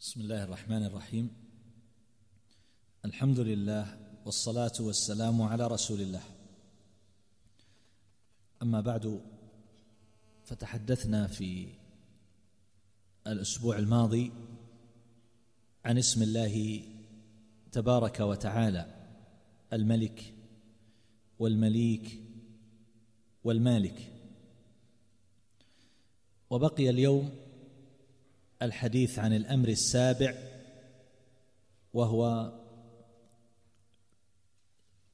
بسم الله الرحمن الرحيم. الحمد لله والصلاة والسلام على رسول الله. أما بعد فتحدثنا في الأسبوع الماضي عن اسم الله تبارك وتعالى الملك والمليك والمالك. وبقي اليوم الحديث عن الأمر السابع وهو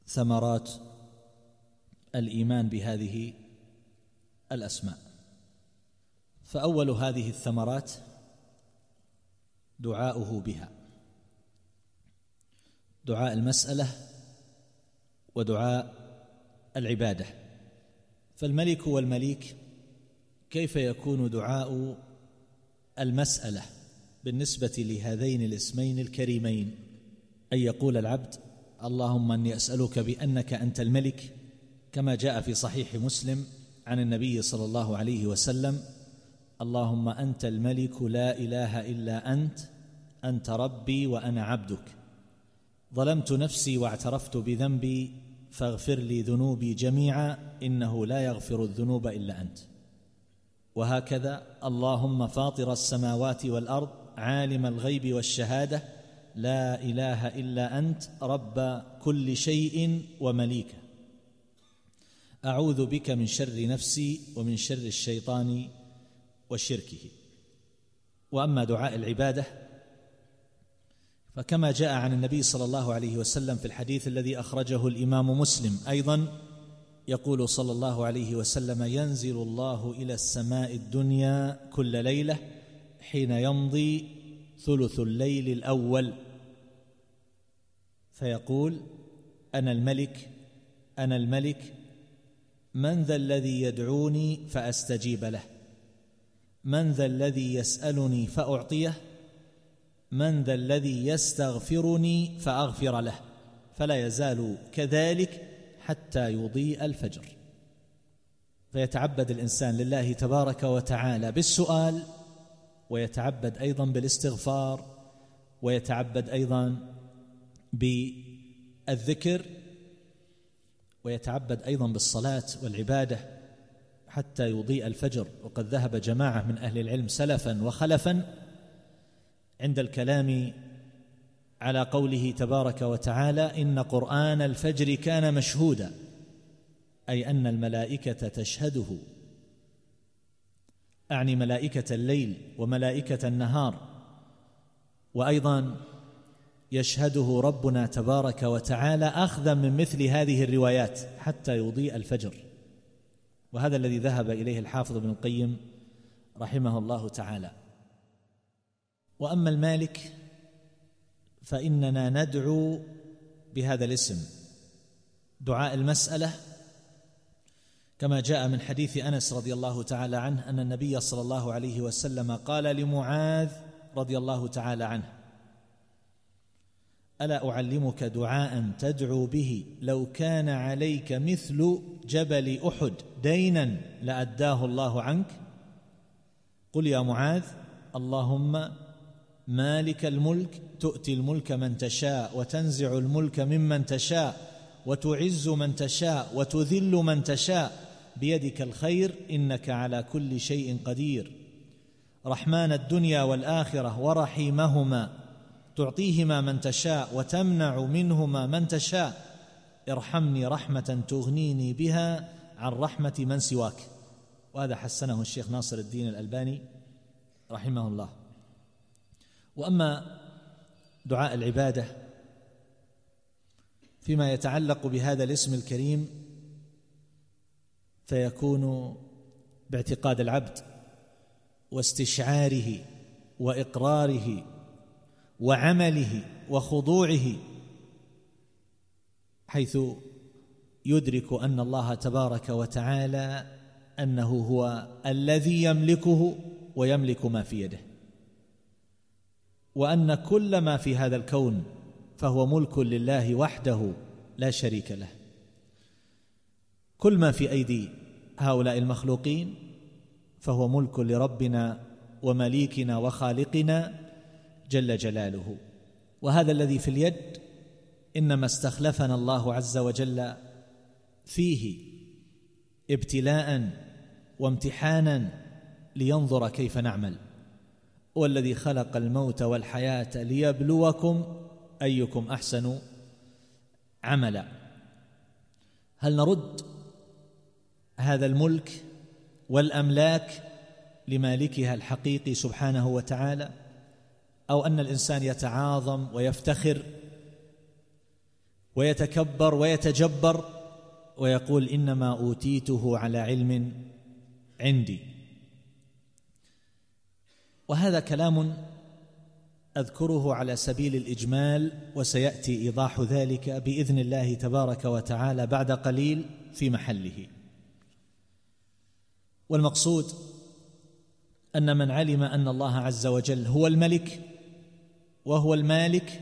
ثمرات الإيمان بهذه الأسماء. فأول هذه الثمرات دعاؤه بها. دعاء المسألة ودعاء العبادة. فالملك والمليك كيف يكون دعاء المسألة بالنسبة لهذين الاسمين الكريمين. أن يقول العبد اللهم إني أسألك بأنك أنت الملك كما جاء في صحيح مسلم عن النبي صلى الله عليه وسلم اللهم أنت الملك لا إله إلا أنت أنت ربي وأنا عبدك. ظلمت نفسي واعترفت بذنبي فاغفر لي ذنوبي جميعا إنه لا يغفر الذنوب إلا أنت. وهكذا اللهم فاطر السماوات والأرض عالم الغيب والشهادة لا إله إلا أنت رب كل شيء ومليكه أعوذ بك من شر نفسي ومن شر الشيطان وشركه. وأما دعاء العبادة فكما جاء عن النبي صلى الله عليه وسلم في الحديث الذي أخرجه الإمام مسلم أيضا يقول صلى الله عليه وسلم ينزل الله إلى السماء الدنيا كل ليلة حين يمضي ثلث الليل الأول. فيقول أنا الملك أنا الملك من ذا الذي يدعوني فأستجيب له؟ من ذا الذي يسألني فأعطيه؟ من ذا الذي يستغفرني فأغفر له؟ فلا يزال كذلك حتى يضيء الفجر. فيتعبد الإنسان لله تبارك وتعالى بالسؤال ويتعبد أيضا بالاستغفار ويتعبد أيضا بالذكر ويتعبد أيضا بالصلاة والعبادة حتى يضيء الفجر. وقد ذهب جماعة من أهل العلم سلفا وخلفا عند الكلام على قوله تبارك وتعالى إن قرآن الفجر كان مشهودا أي أن الملائكة تشهده. أعني ملائكة الليل وملائكة النهار. وأيضا يشهده ربنا تبارك وتعالى اخذا من مثل هذه الروايات حتى يضيء الفجر. وهذا الذي ذهب إليه الحافظ ابن القيم رحمه الله تعالى. وأما المالك فإننا ندعو بهذا الاسم. دعاء المسألة كما جاء من حديث أنس رضي الله تعالى عنه أن النبي صلى الله عليه وسلم قال لمعاذ رضي الله تعالى عنه ألا أعلمك دعاء تدعو به؟ لو كان عليك مثل جبل أحد دينا لأداه الله عنك. قل يا معاذ اللهم مالك الملك تؤتي الملك من تشاء وتنزع الملك ممن تشاء وتعز من تشاء وتذل من تشاء. بيدك الخير إنك على كل شيء قدير. رحمن الدنيا والآخرة ورحيمهما. تعطيهما من تشاء وتمنع منهما من تشاء. ارحمني رحمة تغنيني بها عن رحمة من سواك. وهذا حسنه الشيخ ناصر الدين الألباني رحمه الله. وأما دعاء العبادة فيما يتعلق بهذا الاسم الكريم فيكون باعتقاد العبد واستشعاره وإقراره وعمله وخضوعه حيث يدرك أن الله تبارك وتعالى أنه هو الذي يملكه ويملك ما في يده. وأن كل ما في هذا الكون فهو ملك لله وحده لا شريك له. كل ما في أيدي هؤلاء المخلوقين فهو ملك لربنا ومليكنا وخالقنا جل جلاله. وهذا الذي في اليد إنما استخلفنا الله عز وجل فيه ابتلاء وامتحانا لينظر كيف نعمل. والذي خلق الموت والحياة ليبلوكم أيكم أحسن عملا. هل نرد هذا الملك والأملاك لمالكها الحقيقي سبحانه وتعالى؟ أو أن الإنسان يتعاظم ويفتخر ويتكبر ويتجبر ويقول إنما أوتيته على علم عندي؟ وهذا كلام أذكره على سبيل الإجمال وسيأتي إيضاح ذلك بإذن الله تبارك وتعالى بعد قليل في محله. والمقصود أن من علم أن الله عز وجل هو الملك وهو المالك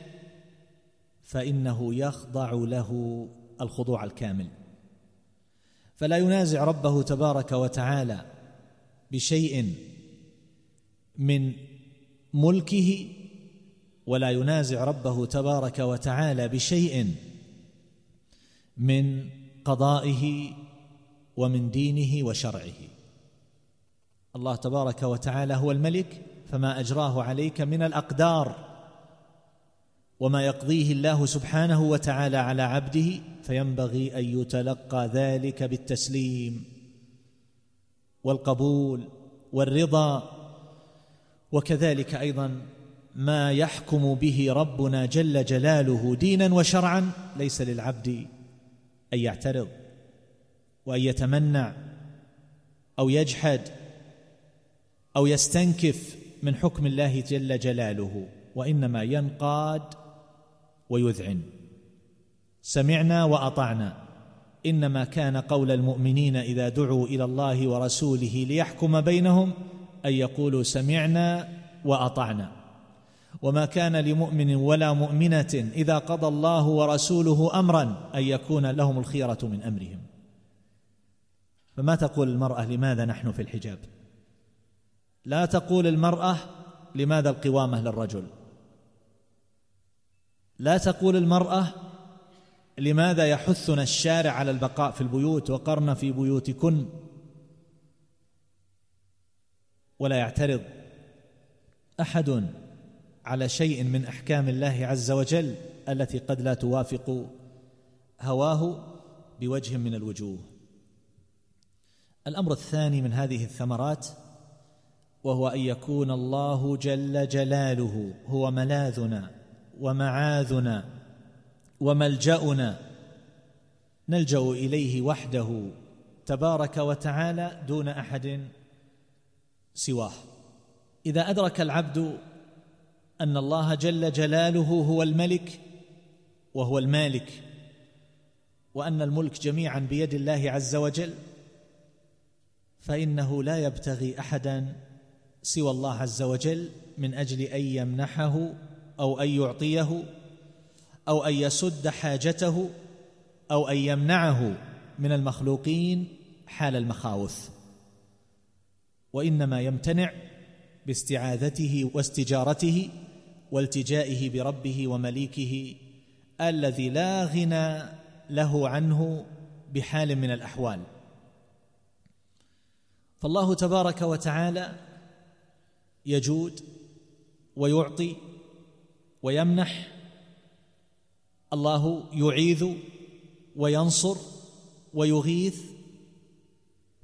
فإنه يخضع له الخضوع الكامل. فلا ينازع ربه تبارك وتعالى بشيء من ملكه ولا ينازع ربه تبارك وتعالى بشيء من قضائه ومن دينه وشرعه. الله تبارك وتعالى هو الملك فما أجراه عليك من الأقدار. وما يقضيه الله سبحانه وتعالى على عبده فينبغي أن يتلقى ذلك بالتسليم والقبول والرضا وكذلك أيضا ما يحكم به ربنا جل جلاله دينا وشرعا ليس للعبد أن يعترض وأن يتمنع أو يجحد أو يستنكف من حكم الله جل جلاله وإنما ينقاد ويذعن. سمعنا وأطعنا. إنما كان قول المؤمنين إذا دعوا إلى الله ورسوله ليحكم بينهم أن يقولوا سمعنا وأطعنا. وما كان لمؤمن ولا مؤمنة إذا قضى الله ورسوله أمرا أن يكون لهم الخيرة من أمرهم. فما تقول المرأة لماذا نحن في الحجاب؟ لا تقول المرأة لماذا القوامة للرجل. لا تقول المرأة لماذا يحثنا الشارع على البقاء في البيوت وقرن في بيوتكن. ولا يعترض أحد على شيء من أحكام الله عز وجل التي قد لا توافق هواه بوجه من الوجوه. الأمر الثاني من هذه الثمرات وهو أن يكون الله جل جلاله هو ملاذنا ومعاذنا وملجأنا. نلجأ إليه وحده تبارك وتعالى دون أحد سواه. إذا أدرك العبد أن الله جل جلاله هو الملك وهو المالك وأن الملك جميعا بيد الله عز وجل فإنه لا يبتغي احدا سوى الله عز وجل من أجل أن يمنحه أو أن يعطيه أو أن يسد حاجته أو أن يمنعه من المخلوقين حال المخاوف. وإنما يمتنع باستعاذته واستجارته والتجائه بربه ومليكه الذي لا غنى له عنه بحال من الأحوال. فالله تبارك وتعالى يجود ويعطي ويمنح الله يعيذ وينصر ويغيث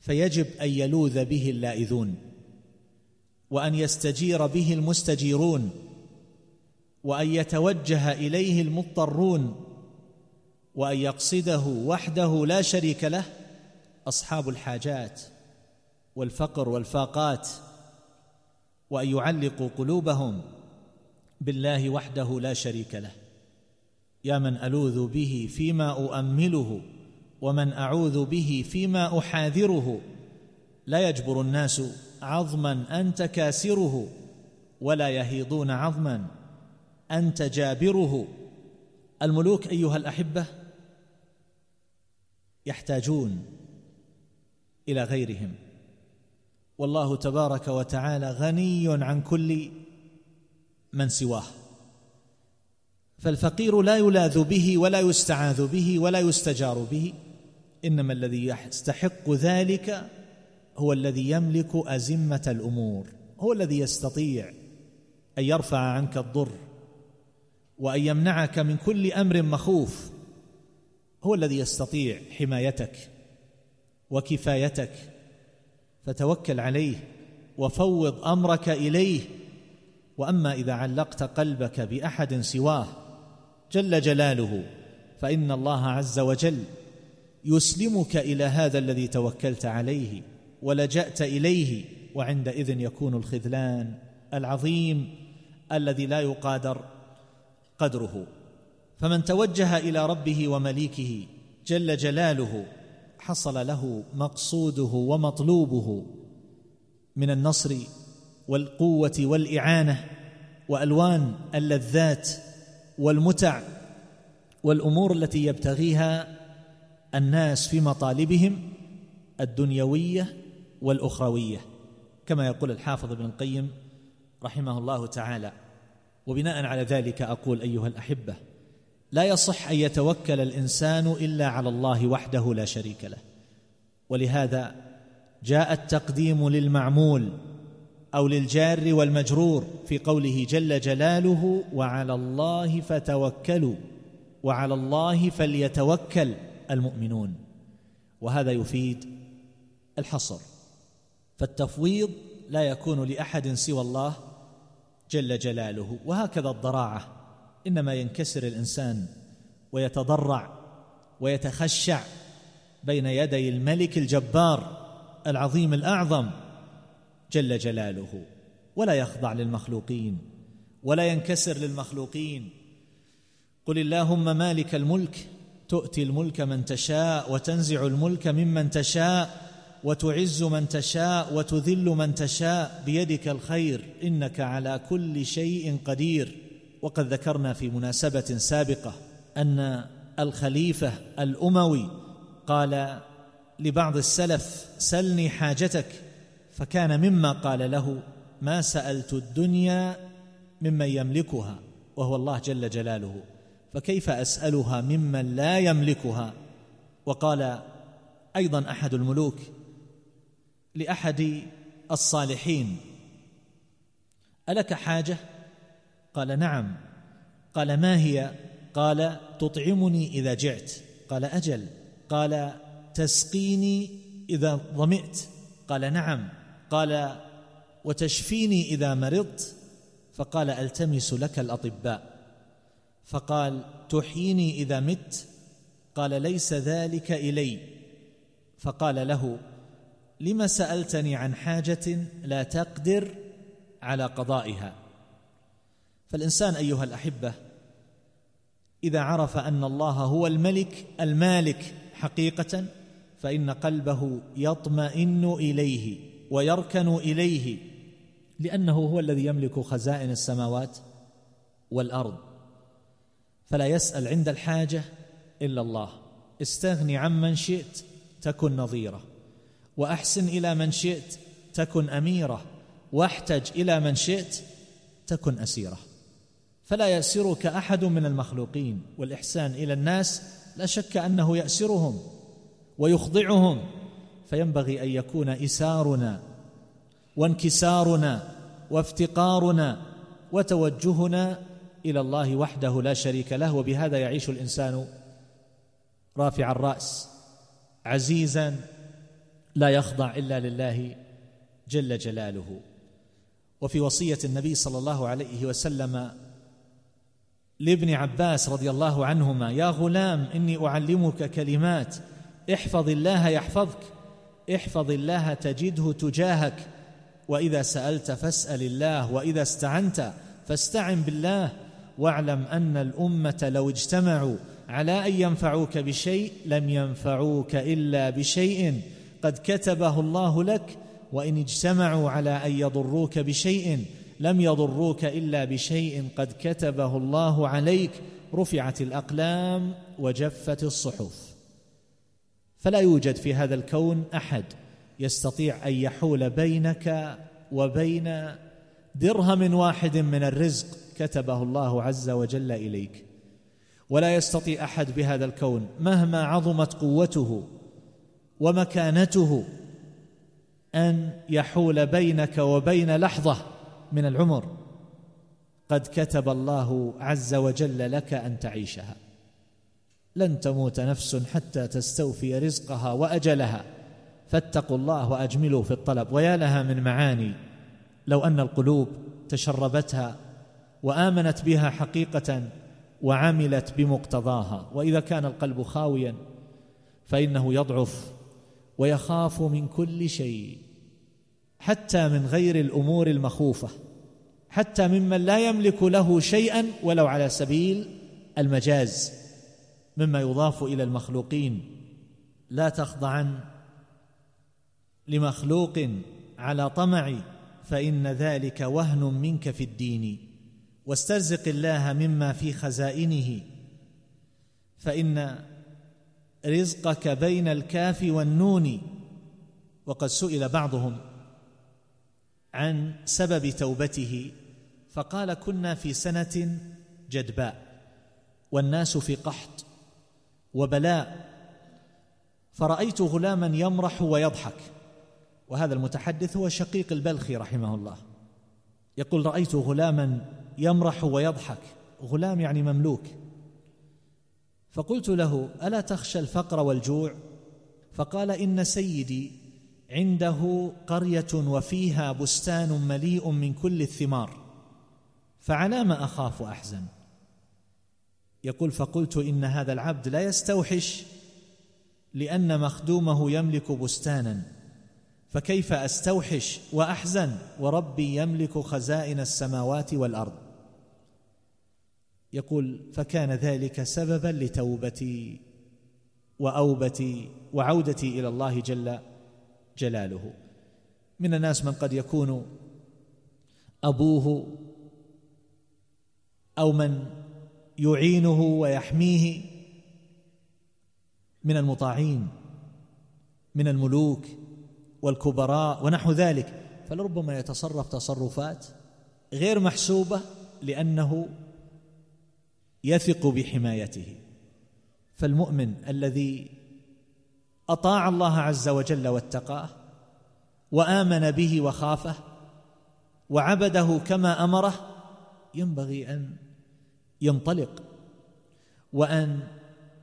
فيجب أن يلوذ به اللائذون وأن يستجير به المستجيرون وأن يتوجه إليه المضطرون وأن يقصده وحده لا شريك له أصحاب الحاجات والفقر والفاقات وأن يعلقوا قلوبهم بالله وحده لا شريك له. يا من ألوذ به فيما أؤمله ومن أعوذ به فيما أحاذره لا يجبر الناس عظما انت كاسره ولا يهيضون عظما انت جابره الملوك أيها الأحبة يحتاجون إلى غيرهم. والله تبارك وتعالى غني عن كل من سواه. فالفقير لا يلاذ به ولا يستعاذ به ولا يستجار به. إنما الذي يستحق ذلك هو الذي يملك أزمة الأمور هو الذي يستطيع أن يرفع عنك الضر وأن يمنعك من كل أمر مخوف هو الذي يستطيع حمايتك وكفايتك فتوكل عليه وفوض أمرك إليه. وأما إذا علقت قلبك بأحد سواه جل جلاله فإن الله عز وجل يسلمك إلى هذا الذي توكلت عليه ولجأت إليه وعندئذ يكون الخذلان العظيم الذي لا يقادر قدره. فمن توجه إلى ربه ومليكه جل جلاله حصل له مقصوده ومطلوبه من النصر والقوة والإعانة وألوان اللذات والمتع والأمور التي يبتغيها الناس في مطالبهم الدنيوية والأخروية كما يقول الحافظ ابن القيم رحمه الله تعالى. وبناء على ذلك أقول أيها الأحبة لا يصح أن يتوكل الإنسان إلا على الله وحده لا شريك له. ولهذا جاء التقديم للمعمول أو للجار والمجرور في قوله جل جلاله وعلى الله فتوكلوا وعلى الله فليتوكل المؤمنون وهذا يفيد الحصر. فالتفويض لا يكون لأحد سوى الله جل جلاله وهكذا الضراعة. إنما ينكسر الإنسان ويتضرع ويتخشع بين يدي الملك الجبار العظيم الأعظم جل جلاله. ولا يخضع للمخلوقين ولا ينكسر للمخلوقين. قل اللهم مالك الملك تؤتي الملك من تشاء وتنزع الملك ممن تشاء وتعز من تشاء وتذل من تشاء بيدك الخير إنك على كل شيء قدير. وقد ذكرنا في مناسبة سابقة أن الخليفة الأموي قال لبعض السلف سلني حاجتك فكان مما قال له ما سألت الدنيا ممن يملكها وهو الله جل جلاله. فكيف أسألها ممن لا يملكها؟ وقال أيضا أحد الملوك لأحد الصالحين. ألك حاجة؟ قال نعم. قال ما هي؟ قال تطعمني إذا جعت. قال أجل. قال تسقيني إذا ظمئت قال نعم. قال وتشفيني إذا مرضت. فقال ألتمس لك الأطباء. فقال تحييني إذا مت؟ قال ليس ذلك إلي. فقال له لم سألتني عن حاجة لا تقدر على قضائها. فالإنسان أيها الأحبة إذا عرف أن الله هو الملك المالك حقيقة فإن قلبه يطمئن إليه ويركن إليه لأنه هو الذي يملك خزائن السماوات والأرض. فلا يسأل عند الحاجة إلا الله. استغني عمن شئت تكن نظيرة. وأحسن إلى من شئت تكن أميرة. واحتج إلى من شئت تكن أسيرة. فلا يأسرك أحد من المخلوقين. والإحسان إلى الناس لا شك أنه يأسرهم ويخضعهم. فينبغي أن يكون إسارنا وانكسارنا وافتقارنا وتوجهنا إلى الله وحده لا شريك له وبهذا يعيش الإنسان رافع الرأس عزيزا لا يخضع إلا لله جل جلاله. وفي وصية النبي صلى الله عليه وسلم لابن عباس رضي الله عنهما يا غلام إني أعلمك كلمات احفظ الله يحفظك احفظ الله تجده تجاهك وإذا سألت فاسأل الله وإذا استعنت فاستعن بالله واعلم أن الأمة لو اجتمعوا على أن ينفعوك بشيء لم ينفعوك إلا بشيء. قد كتبه الله لك وإن اجتمعوا على أن يضروك بشيء لم يضروك إلا بشيء. قد كتبه الله عليك رفعت الأقلام وجفت الصحف. فلا يوجد في هذا الكون أحد يستطيع أن يحول بينك وبين درهم واحد من الرزق كتبه الله عز وجل إليك. ولا يستطيع أحد بهذا الكون مهما عظمت قوته ومكانته أن يحول بينك وبين لحظة من العمر. قد كتب الله عز وجل لك أن تعيشها. لن تموت نفس حتى تستوفي رزقها وأجلها. فاتقوا الله وأجملوا في الطلب. ويا لها من معاني. لو أن القلوب تشربتها وآمنت بها حقيقة وعملت بمقتضاها. وإذا كان القلب خاويا فإنه يضعف ويخاف من كل شيء حتى من غير الأمور المخوفة حتى ممن لا يملك له شيئا ولو على سبيل المجاز مما يضاف إلى المخلوقين. لا تخضعن لمخلوق على طمع فإن ذلك وهن منك في الدين. واسترزق الله مما في خزائنه فإن رزقك بين الكاف والنون وقد سئل بعضهم عن سبب توبته فقال كنا في سنة جدباء والناس في قحط وبلاء فرأيت غلاما يمرح ويضحك. وهذا المتحدث هو شقيق البلخي رحمه الله. يقول رأيت غلاما يمرح ويضحك. غلام يعني مملوك. فقلت له ألا تخشى الفقر والجوع؟ فقال إن سيدي عنده قرية وفيها بستان مليء من كل الثمار. فعلى ما أخاف احزن يقول فقلت إن هذا العبد لا يستوحش لأن مخدومه يملك بستانا. فكيف أستوحش وأحزن؟ وربي يملك خزائن السماوات والأرض. يقول فكان ذلك سببا لتوبتي وأوبتي وعودتي إلى الله جل جلاله. من الناس من قد يكون أبوه أو من يعينه ويحميه من المطاعين من الملوك والكبراء ونحو ذلك فلربما يتصرف تصرفات غير محسوبة لأنه يثق بحمايته. فالمؤمن الذي أطاع الله عز وجل واتقاه وآمن به وخافه وعبده كما أمره ينبغي أن ينطلق وأن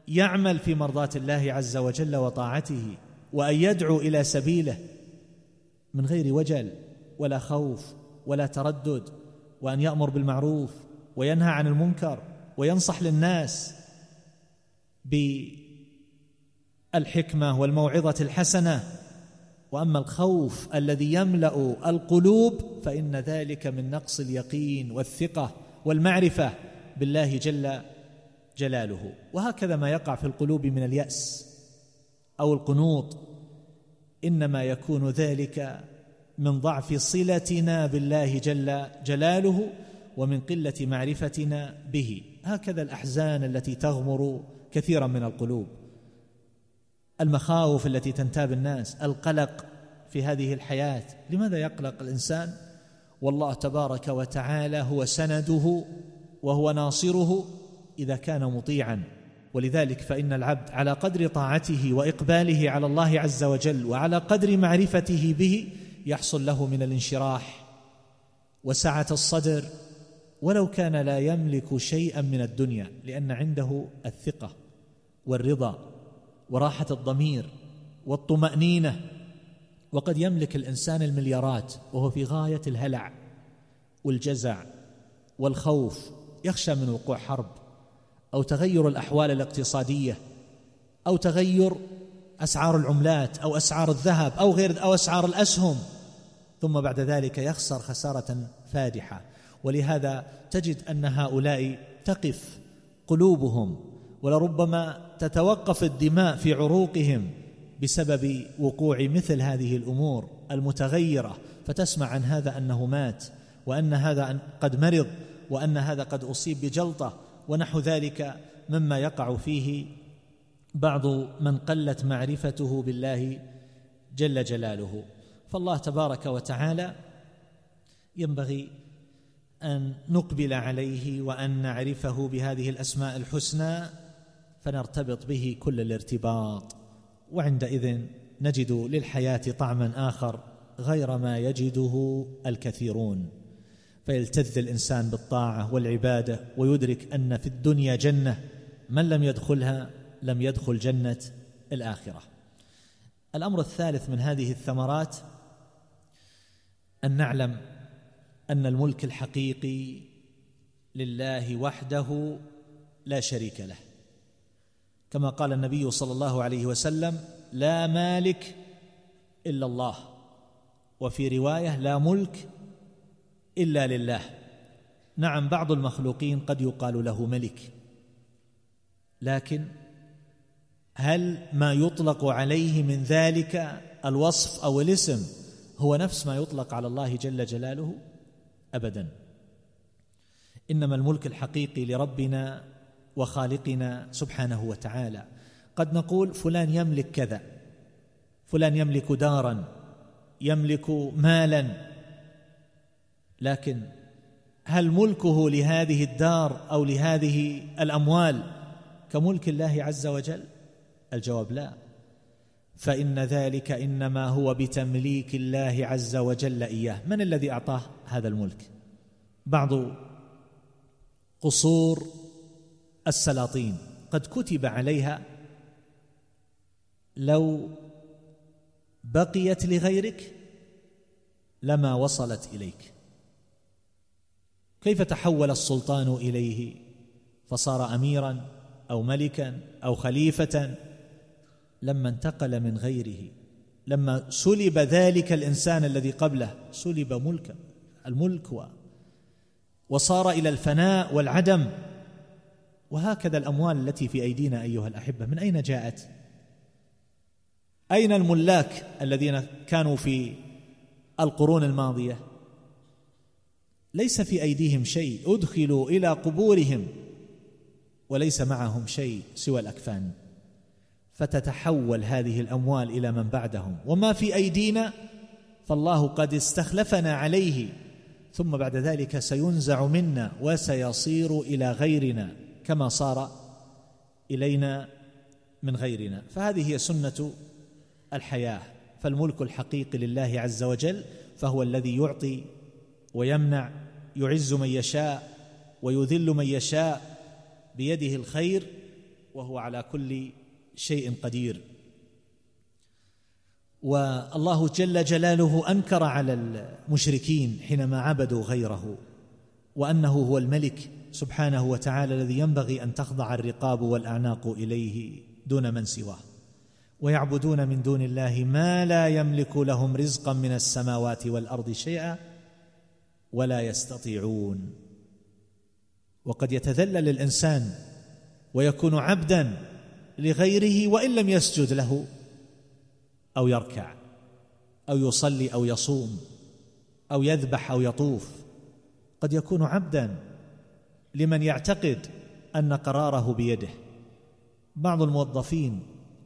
يعمل في مرضاة الله عز وجل وطاعته وأن يدعو إلى سبيله من غير وجل ولا خوف ولا تردد وأن يأمر بالمعروف وينهى عن المنكر. وينصح للناس بالحكمة والموعظة الحسنة. وأما الخوف الذي يملأ القلوب فإن ذلك من نقص اليقين والثقة والمعرفة بالله جل جلاله. وهكذا ما يقع في القلوب من اليأس أو القنوط. إنما يكون ذلك من ضعف صلتنا بالله جل جلاله ومن قلة معرفتنا به. هكذا الأحزان التي تغمر كثيرا من القلوب. المخاوف التي تنتاب الناس القلق في هذه الحياة. لماذا يقلق الإنسان؟ والله تبارك وتعالى هو سنده وهو ناصره إذا كان مطيعا. ولذلك فإن العبد على قدر طاعته وإقباله على الله عز وجل وعلى قدر معرفته به يحصل له من الانشراح. وسعة الصدر ولو كان لا يملك شيئا من الدنيا لأن عنده الثقة والرضا وراحة الضمير والطمأنينة. وقد يملك الإنسان المليارات وهو في غاية الهلع والجزع والخوف يخشى من وقوع حرب أو تغير الأحوال الاقتصادية أو تغير أسعار العملات أو أسعار الذهب أو غير أو أسعار الأسهم. ثم بعد ذلك يخسر خسارة فادحة. ولهذا تجد أن هؤلاء تقف قلوبهم ولربما تتوقف الدماء في عروقهم بسبب وقوع مثل هذه الأمور المتغيرة فتسمع عن هذا أنه مات وأن هذا قد مرض وأن هذا قد أصيب بجلطة ونحو ذلك مما يقع فيه بعض من قلت معرفته بالله جل جلاله. فالله تبارك وتعالى ينبغي أن نقبل عليه وأن نعرفه بهذه الأسماء الحسنى فنرتبط به كل الارتباط. وعندئذ نجد للحياة طعما آخر غير ما يجده الكثيرون. فيلتذ الإنسان بالطاعة والعبادة ويدرك أن في الدنيا جنة من لم يدخلها لم يدخل جنة الآخرة. الأمر الثالث من هذه الثمرات أن نعلم أن الملك الحقيقي لله وحده لا شريك له. كما قال النبي صلى الله عليه وسلم لا مالك إلا الله وفي رواية لا ملك إلا لله نعم بعض المخلوقين قد يقال له ملك. لكن هل ما يطلق عليه من ذلك الوصف أو الاسم هو نفس ما يطلق على الله جل جلاله؟ ابدا. إنما الملك الحقيقي لربنا وخالقنا سبحانه وتعالى. قد نقول فلان يملك كذا فلان يملك دارا يملك مالا. لكن هل ملكه لهذه الدار أو لهذه الأموال كملك الله عز وجل؟ الجواب لا. فإن ذلك إنما هو بتمليك الله عز وجل إياه. من الذي أعطاه؟ هذا الملك. بعض قصور السلاطين قد كتب عليها لو بقيت لغيرك لما وصلت إليك. كيف تحول السلطان إليه؟ فصار اميرا أو ملكا أو خليفه لما انتقل من غيره لما سلب ذلك الإنسان الذي قبله سلب ملكا الملك وصار إلى الفناء والعدم. وهكذا الأموال التي في أيدينا أيها الأحبة من أين جاءت؟ أين الملاك الذين كانوا في القرون الماضية؟ ليس في أيديهم شيء أدخلوا إلى قبورهم وليس معهم شيء سوى الأكفان. فتتحول هذه الأموال إلى من بعدهم. وما في أيدينا فالله قد استخلفنا عليه ثم بعد ذلك سينزع منا وسيصير إلى غيرنا كما صار إلينا من غيرنا. فهذه هي سنة الحياة. فالملك الحقيقي لله عز وجل فهو الذي يعطي ويمنع يعز من يشاء ويذل من يشاء بيده الخير وهو على كل شيء قدير. والله جل جلاله أنكر على المشركين حينما عبدوا غيره وأنه هو الملك سبحانه وتعالى الذي ينبغي أن تخضع الرقاب والأعناق إليه دون من سواه. ويعبدون من دون الله ما لا يملك لهم رزقا من السماوات والأرض شيئا ولا يستطيعون. وقد يتذلل الإنسان ويكون عبدا لغيره وإن لم يسجد له أو يركع أو يصلي أو يصوم أو يذبح أو يطوف. قد يكون عبدا لمن يعتقد أن قراره بيده. بعض الموظفين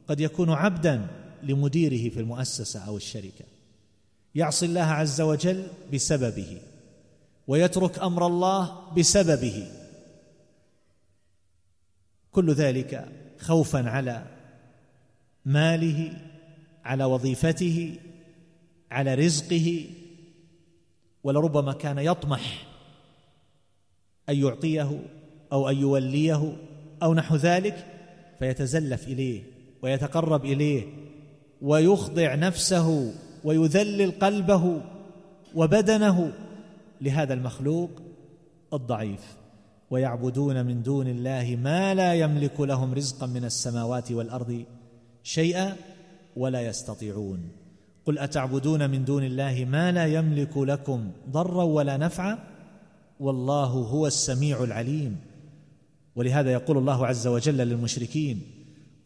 قد يكون عبدا لمديره في المؤسسة أو الشركة. يعصي الله عز وجل بسببه ويترك أمر الله بسببه. كل ذلك خوفا على ماله على وظيفته على رزقه ولربما كان يطمح أن يعطيه أو أن يوليه أو نحو ذلك فيتزلف إليه ويتقرب إليه ويخضع نفسه ويذلل قلبه وبدنه لهذا المخلوق الضعيف. ويعبدون من دون الله ما لا يملك لهم رزقا من السماوات والأرض شيئا ولا يستطيعون. قل أتعبدون من دون الله ما لا يملك لكم ضرا ولا نفعا؟ والله هو السميع العليم. ولهذا يقول الله عز وجل للمشركين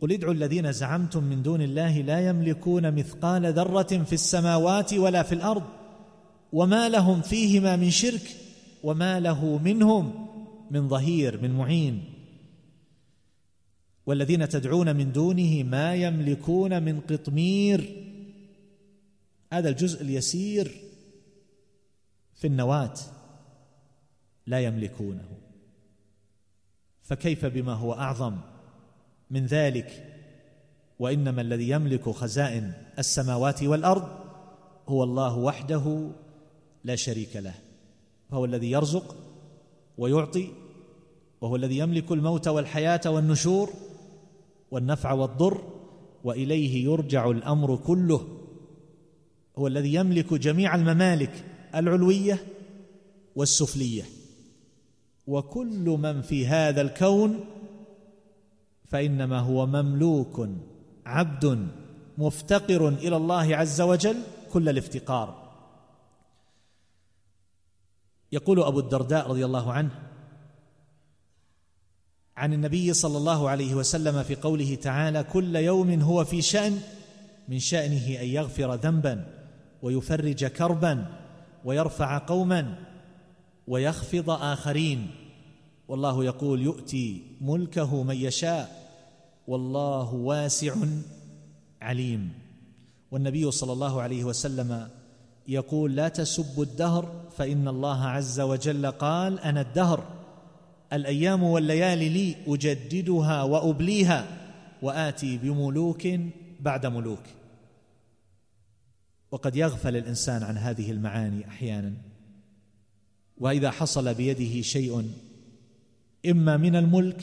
قل ادعوا الذين زعمتم من دون الله لا يملكون مثقال ذرة في السماوات ولا في الأرض وما لهم فيهما من شرك وما له منهم من ظهير من معين. والذين تدعون من دونه ما يملكون من قطمير. هذا الجزء اليسير في النواة لا يملكونه. فكيف بما هو أعظم من ذلك؟ وإنما الذي يملك خزائن السماوات والأرض هو الله وحده لا شريك له. فهو الذي يرزق ويعطي وهو الذي يملك الموت والحياة والنشور والنفع والضر وإليه يرجع الأمر كله. هو الذي يملك جميع الممالك العلوية والسفلية. وكل من في هذا الكون فإنما هو مملوك عبد مفتقر إلى الله عز وجل كل الافتقار. يقول أبو الدرداء رضي الله عنه عن النبي صلى الله عليه وسلم في قوله تعالى كل يوم هو في شأن من شأنه أن يغفر ذنبا ويفرج كربا ويرفع قوما ويخفض آخرين. والله يقول يؤتي ملكه من يشاء والله واسع عليم. والنبي صلى الله عليه وسلم يقول لا تسبوا الدهر فإن الله عز وجل قال أنا الدهر. الأيام والليالي لي أجددها وأبليها وآتي بملوك بعد ملوك. وقد يغفل الإنسان عن هذه المعاني أحيانا. وإذا حصل بيده شيء إما من الملك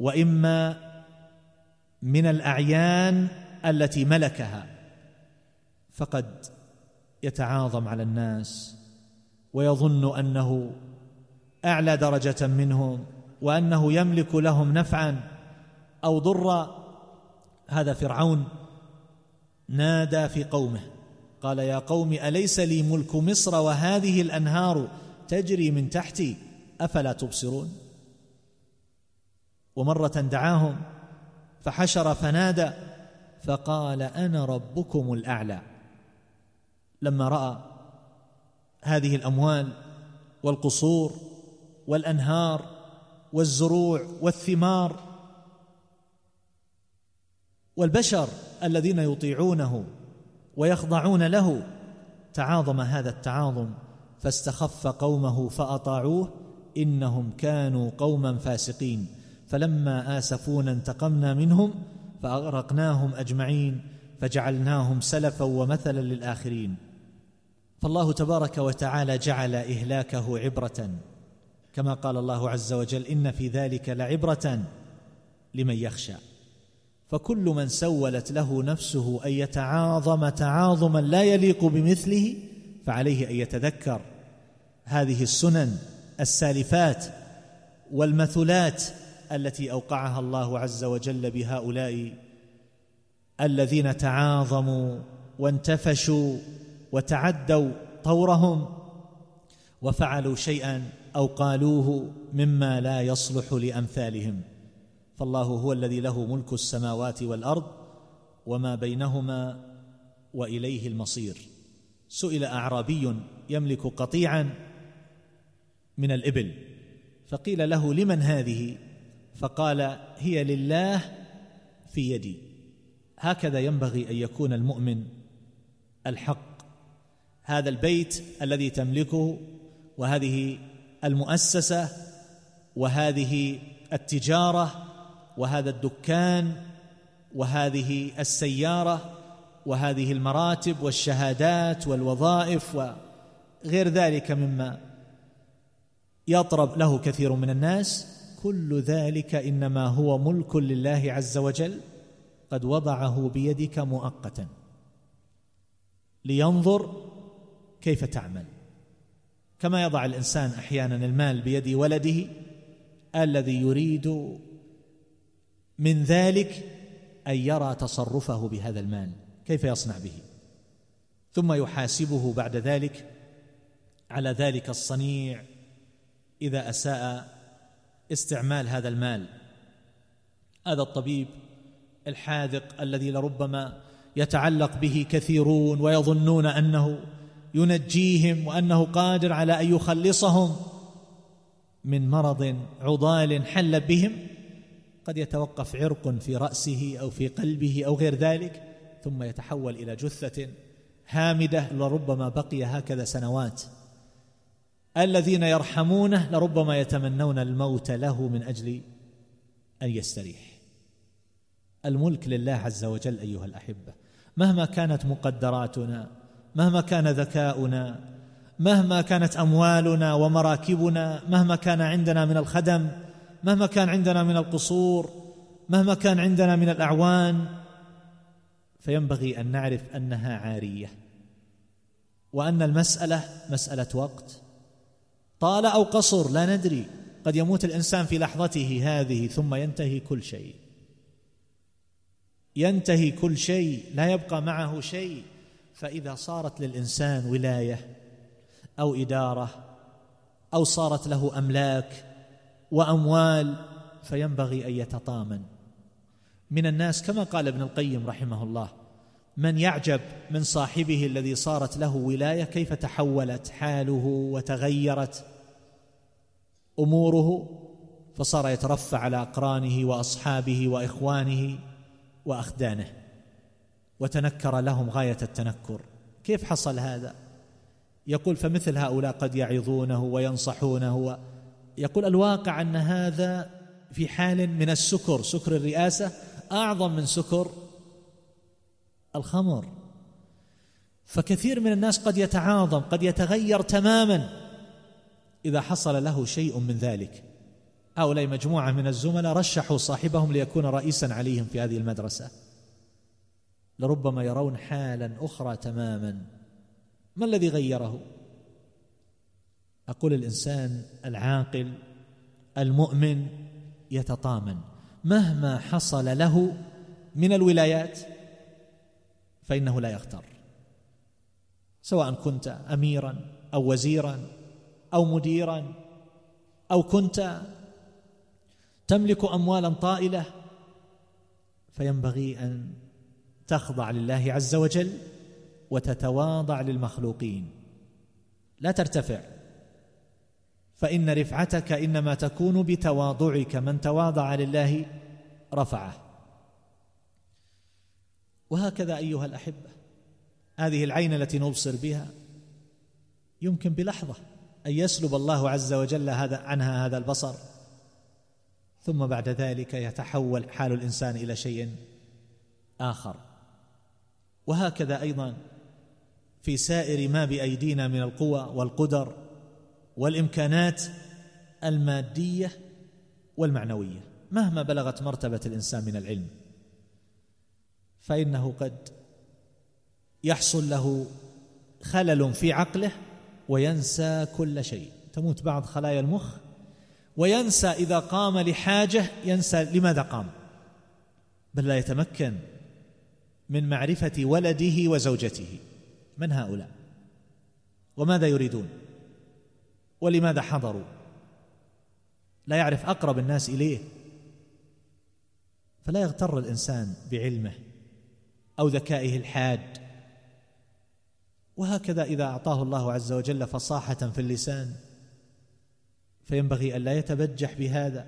وإما من الأعيان التي ملكها. فقد يتعاظم على الناس ويظن أنه أعلى درجة منهم وأنه يملك لهم نفعا. أو ضرا هذا فرعون نادى في قومه قال يا قوم أليس لي ملك مصر وهذه الأنهار تجري من تحتي؟ أفلا تبصرون؟ ومرة دعاهم فحشر فنادى فقال أنا ربكم الأعلى. لما رأى هذه الأموال والقصور والأنهار والزروع والثمار والبشر الذين يطيعونه ويخضعون له تعاظم هذا التعاظم فاستخف قومه فأطاعوه إنهم كانوا قوما فاسقين. فلما آسفونا انتقمنا منهم فأغرقناهم أجمعين فجعلناهم سلفا ومثلا للآخرين. فالله تبارك وتعالى جعل إهلاكه عبرة. كما قال الله عز وجل إن في ذلك لعبرة لمن يخشى. فكل من سولت له نفسه أن يتعاظم تعاظما لا يليق بمثله فعليه أن يتذكر. هذه السنن السالفات والمثلات التي أوقعها الله عز وجل بهؤلاء الذين تعاظموا وانتفشوا وتعدوا طورهم وفعلوا شيئا أو قالوه مما لا يصلح لأمثالهم. فالله هو الذي له ملك السماوات والأرض وما بينهما وإليه المصير. سئل أعرابي يملك قطيعا من الإبل فقيل له لمن هذه؟ فقال هي لله في يدي. هكذا ينبغي أن يكون المؤمن الحق. هذا البيت الذي تملكه وهذه المؤسسة وهذه التجارة وهذا الدكان وهذه السيارة وهذه المراتب والشهادات والوظائف وغير ذلك مما يطرب له كثير من الناس. كل ذلك إنما هو ملك لله عز وجل قد وضعه بيدك مؤقتا. لينظر كيف تعمل. كما يضع الإنسان أحيانا المال بيد ولده الذي يريد من ذلك أن يرى تصرفه بهذا المال كيف يصنع به؟ ثم يحاسبه بعد ذلك على ذلك الصنيع إذا أساء استعمال هذا المال. هذا الطبيب الحاذق الذي لربما يتعلق به كثيرون ويظنون أنه ينجيهم وأنه قادر على أن يخلصهم من مرض عضال حل بهم قد يتوقف عرق في رأسه أو في قلبه أو غير ذلك ثم يتحول إلى جثة هامدة لربما بقي هكذا سنوات. الذين يرحمونه لربما يتمنون الموت له من أجل أن يستريح. الملك لله عز وجل أيها الأحبة مهما كانت مقدراتنا مهما كان ذكاؤنا مهما كانت أموالنا ومراكبنا مهما كان عندنا من الخدم مهما كان عندنا من القصور مهما كان عندنا من الأعوان فينبغي أن نعرف أنها عارية. وأن المسألة مسألة وقت. طال أو قصر لا ندري. قد يموت الإنسان في لحظته هذه ثم ينتهي كل شيء. ينتهي كل شيء لا يبقى معه شيء. فإذا صارت للإنسان ولاية أو إدارة أو صارت له أملاك وأموال فينبغي أن يتطامن. من الناس كما قال ابن القيم رحمه الله من يعجب من صاحبه الذي صارت له ولاية كيف تحولت حاله وتغيرت أموره؟ فصار يترفع على أقرانه وأصحابه وإخوانه وأخدانه. وتنكر لهم غاية التنكر. كيف حصل هذا؟ يقول فمثل هؤلاء قد يعظونه وينصحونه يقول الواقع أن هذا في حال من السكر سكر الرئاسة أعظم من سكر الخمر. فكثير من الناس قد يتعاظم قد يتغير تماما إذا حصل له شيء من ذلك. هؤلاء مجموعة من الزملاء رشحوا صاحبهم ليكون رئيسا عليهم في هذه المدرسة. لربما يرون حالا أخرى تماما. ما الذي غيره؟ أقول الإنسان العاقل المؤمن يتطامن. مهما حصل له من الولايات فإنه لا يغتر سواء كنت اميرا أو وزيرا أو مديرا أو كنت تملك اموالا طائلة فينبغي أن تخضع لله عز وجل وتتواضع للمخلوقين. لا ترتفع. فإن رفعتك إنما تكون بتواضعك. من تواضع لله رفعه. وهكذا أيها الأحبة هذه العين التي نبصر بها يمكن بلحظة أن يسلب الله عز وجل هذا عنها هذا البصر ثم بعد ذلك يتحول حال الإنسان إلى شيء آخر. وهكذا أيضا في سائر ما بأيدينا من القوى والقدر والإمكانات المادية والمعنوية. مهما بلغت مرتبة الإنسان من العلم فإنه قد يحصل له خلل في عقله وينسى كل شيء. تموت بعض خلايا المخ وينسى إذا قام لحاجة ينسى لماذا قام؟ بل لا يتمكن من معرفة ولده وزوجته. من هؤلاء؟ وماذا يريدون؟ ولماذا حضروا؟ لا يعرف أقرب الناس إليه. فلا يغتر الإنسان بعلمه أو ذكائه الحاد. وهكذا إذا أعطاه الله عز وجل فصاحة في اللسان فينبغي أن لا يتبجح بهذا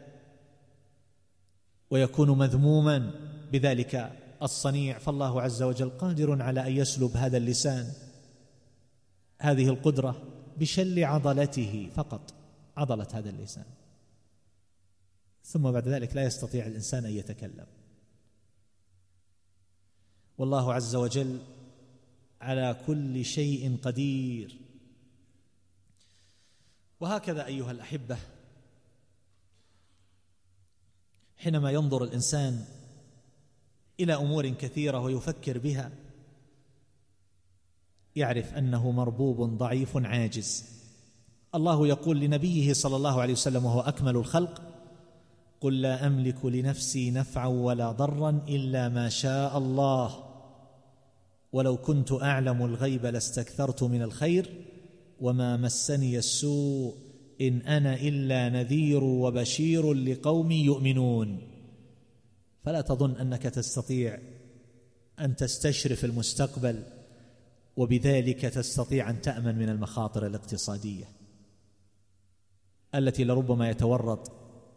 ويكون مذموما بذلك الصنيع فالله عز وجل قادر على أن يسلب هذا اللسان. هذه القدرة بشل عضلته فقط عضلة هذا اللسان. ثم بعد ذلك لا يستطيع الإنسان أن يتكلم. والله عز وجل على كل شيء قدير. وهكذا أيها الأحبة حينما ينظر الإنسان إلى أمور كثيرة ويفكر بها يعرف أنه مربوب ضعيف عاجز. الله يقول لنبيه صلى الله عليه وسلم وهو أكمل الخلق قل لا أملك لنفسي نفعا ولا ضرا إلا ما شاء الله ولو كنت أعلم الغيب لاستكثرت من الخير وما مسني السوء إن أنا إلا نذير وبشير لقوم يؤمنون. فلا تظن أنك تستطيع أن تستشرف المستقبل وبذلك تستطيع أن تأمن من المخاطر الاقتصادية التي لربما يتورط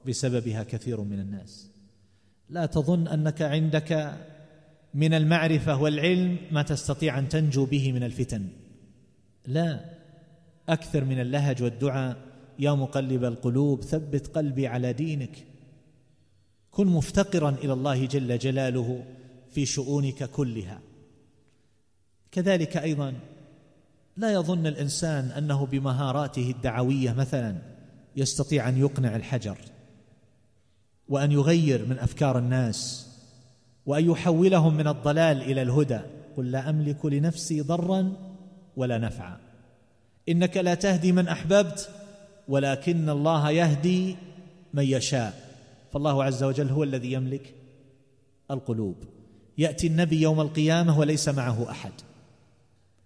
بسببها كثير من الناس. لا تظن أنك عندك من المعرفة والعلم ما تستطيع أن تنجو به من الفتن. لا أكثر من اللهج والدعاء يا مقلب القلوب ثبت قلبي على دينك. كن مفتقرا إلى الله جل جلاله في شؤونك كلها. كذلك أيضا لا يظن الإنسان أنه بمهاراته الدعوية مثلا يستطيع أن يقنع الحجر وأن يغير من أفكار الناس وأن يحولهم من الضلال إلى الهدى. قل لا أملك لنفسي ضرا ولا نفعا. إنك لا تهدي من أحببت ولكن الله يهدي من يشاء. فالله عز وجل هو الذي يملك القلوب. يأتي النبي يوم القيامة وليس معه أحد.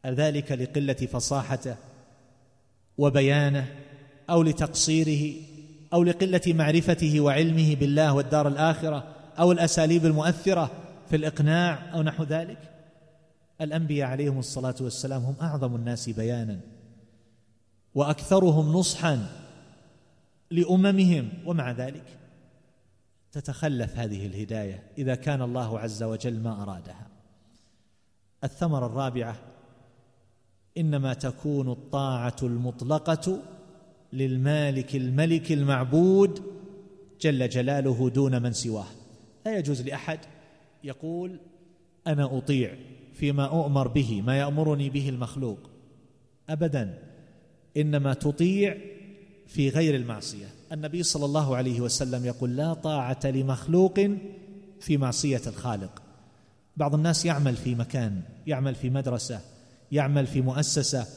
ذلك لقلة فصاحته وبيانه أو لتقصيره أو لقلة معرفته وعلمه بالله والدار الآخرة أو الأساليب المؤثرة في الإقناع أو نحو ذلك. الأنبياء عليهم الصلاة والسلام هم أعظم الناس بيانا وأكثرهم نصحا لأممهم ومع ذلك. تتخلف هذه الهداية إذا كان الله عز وجل ما أرادها. الثمرة الرابعة إنما تكون الطاعة المطلقة للمالك الملك المعبود جل جلاله دون من سواه. لا يجوز لأحد يقول أنا أطيع فيما أؤمر به ما يأمرني به المخلوق. ابدا إنما تطيع في غير المعصية. النبي صلى الله عليه وسلم يقول لا طاعة لمخلوق في معصية الخالق. بعض الناس يعمل في مكان يعمل في مدرسة يعمل في مؤسسة.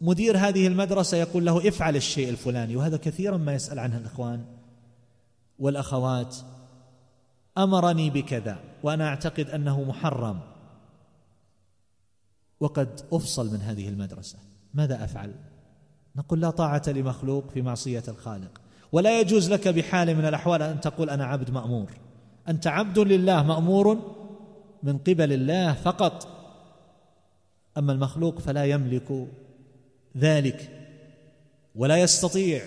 مدير هذه المدرسة يقول له افعل الشيء الفلاني وهذا كثيرا ما يسأل عنه الإخوان والأخوات. أمرني بكذا وأنا أعتقد أنه محرم. وقد أفصل من هذه المدرسة. ماذا أفعل؟ نقول لا طاعة لمخلوق في معصية الخالق. ولا يجوز لك بحال من الأحوال أن تقول أنا عبد مأمور. أنت عبد لله مأمور من قبل الله فقط. أما المخلوق فلا يملك ذلك ولا يستطيع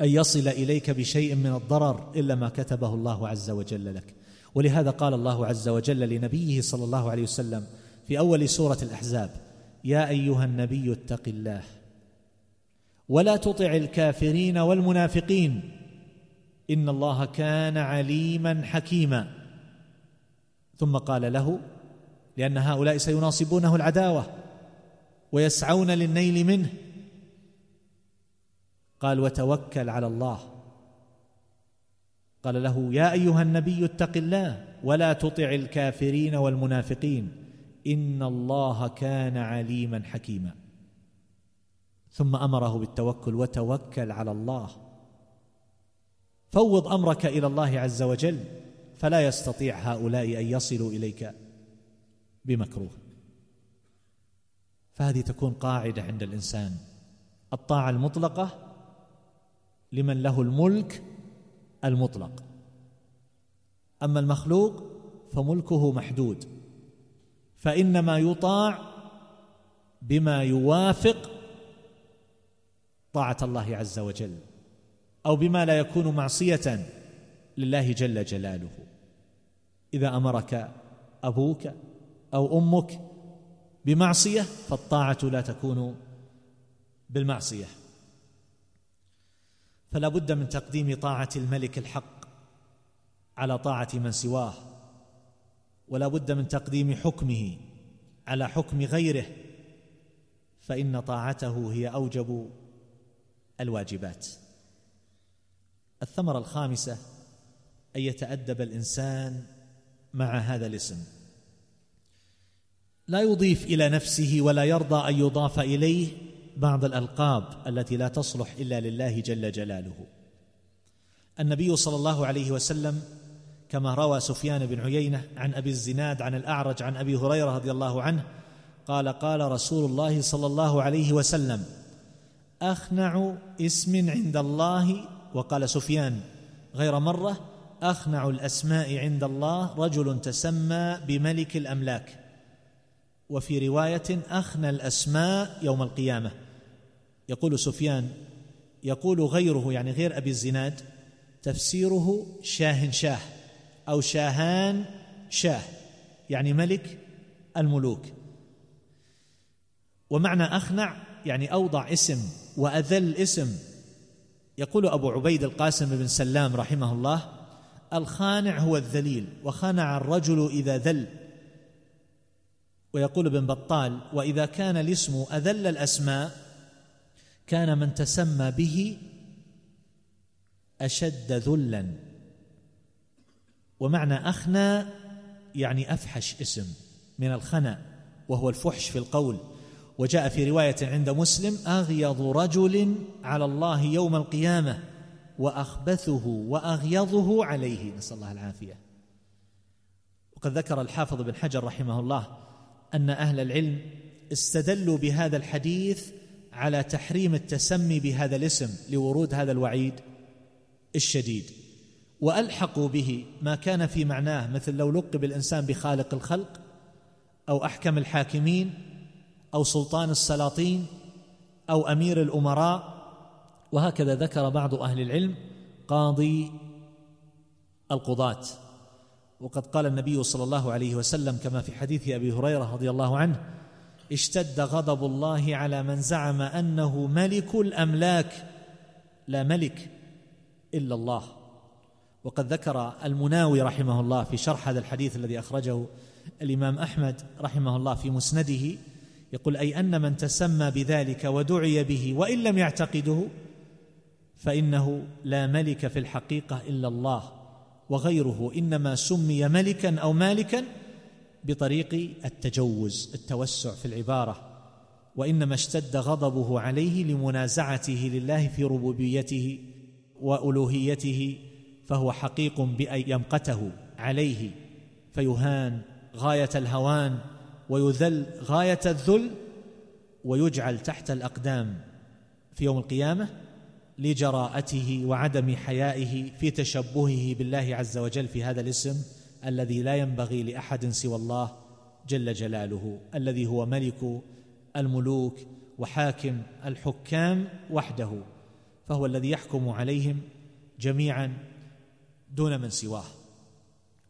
أن يصل إليك بشيء من الضرر إلا ما كتبه الله عز وجل لك. ولهذا قال الله عز وجل لنبيه صلى الله عليه وسلم في أول سورة الأحزاب يا أيها النبي اتق الله ولا تطع الكافرين والمنافقين. إن الله كان عليما حكيما. ثم قال له لأن هؤلاء سيناصبونه العداوة ويسعون للنيل منه. قال وتوكل على الله. قال له يا أيها النبي اتق الله ولا تطع الكافرين والمنافقين. إن الله كان عليما حكيما. ثم أمره بالتوكل وتوكل على الله. فوض أمرك إلى الله عز وجل فلا يستطيع هؤلاء أن يصلوا إليك بمكروه. فهذه تكون قاعدة عند الإنسان الطاعة المطلقة لمن له الملك المطلق. أما المخلوق فملكه محدود فإنما يطاع بما يوافق طاعة الله عز وجل أو بما لا يكون معصية لله جل جلاله. إذا أمرك أبوك أو أمك بمعصية فالطاعة لا تكون بالمعصية. فلا بد من تقديم طاعة الملك الحق على طاعة من سواه ولا بد من تقديم حكمه على حكم غيره فإن طاعته هي أوجب الواجبات. الثمرة الخامسة أن يتأدب الإنسان مع هذا الاسم. لا يضيف إلى نفسه ولا يرضى أن يضاف إليه بعض الألقاب التي لا تصلح إلا لله جل جلاله. النبي صلى الله عليه وسلم كما روى سفيان بن عيينة عن أبي الزناد عن الأعرج عن أبي هريرة رضي الله عنه قال قال رسول الله صلى الله عليه وسلم أخنع اسم عند الله وقال سفيان غير مرة أخنع الأسماء عند الله رجل تسمى بملك الأملاك. وفي رواية اخنى الأسماء يوم القيامة. يقول سفيان يقول غيره يعني غير أبي الزناد تفسيره شاه شاه أو شاهان شاه يعني ملك الملوك. ومعنى أخنع يعني أوضع اسم وأذل اسم. يقول أبو عبيد القاسم بن سلام رحمه الله الخانع هو الذليل وخنع الرجل إذا ذل. ويقول ابن بطال وإذا كان الاسم أذل الأسماء كان من تسمى به أشد ذلا. ومعنى أخنى يعني أفحش اسم من الخنا وهو الفحش في القول. وجاء في رواية عند مسلم اغيض رجل على الله يوم القيامة وأخبثه وأغيظه عليه. نسأل الله العافية. وقد ذكر الحافظ بن حجر رحمه الله أن أهل العلم استدلوا بهذا الحديث على تحريم التسمي بهذا الاسم لورود هذا الوعيد الشديد وألحقوا به ما كان في معناه مثل لو لقب الإنسان بخالق الخلق أو أحكم الحاكمين أو سلطان السلاطين أو أمير الأمراء. وهكذا ذكر بعض أهل العلم قاضي القضاة. وقد قال النبي صلى الله عليه وسلم كما في حديث أبي هريرة رضي الله عنه اشتد غضب الله على من زعم أنه ملك الأملاك. لا ملك إلا الله. وقد ذكر المناوي رحمه الله في شرح هذا الحديث الذي أخرجه الإمام أحمد رحمه الله في مسنده يقول أي أن من تسمى بذلك ودعي به وإن لم يعتقده فإنه لا ملك في الحقيقة إلا الله وغيره. إنما سمي ملكا أو مالكا بطريق التجوز التوسع في العبارة. وإنما اشتد غضبه عليه لمنازعته لله في ربوبيته وألوهيته فهو حقيق بأن يمقته عليه. فيهان غاية الهوان ويذل غاية الذل ويجعل تحت الأقدام في يوم القيامة لجراءته وعدم حيائه في تشبهه بالله عز وجل في هذا الاسم الذي لا ينبغي لأحد سوى الله جل جلاله الذي هو ملك الملوك وحاكم الحكام وحده فهو الذي يحكم عليهم جميعا دون من سواه.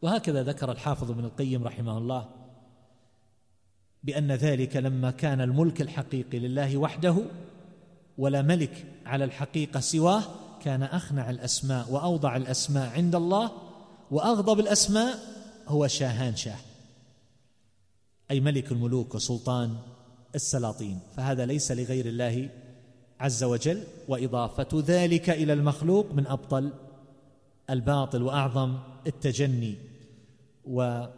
وهكذا ذكر الحافظ ابن القيم رحمه الله بأن ذلك لما كان الملك الحقيقي لله وحده ولا ملك على الحقيقة سواه كان أخنع الأسماء وأوضع الأسماء عند الله وأغضب الأسماء هو شاهان شاه. أي ملك الملوك وسلطان السلاطين. فهذا ليس لغير الله عز وجل وإضافة ذلك إلى المخلوق من أبطل الباطل وأعظم التجني. وإذا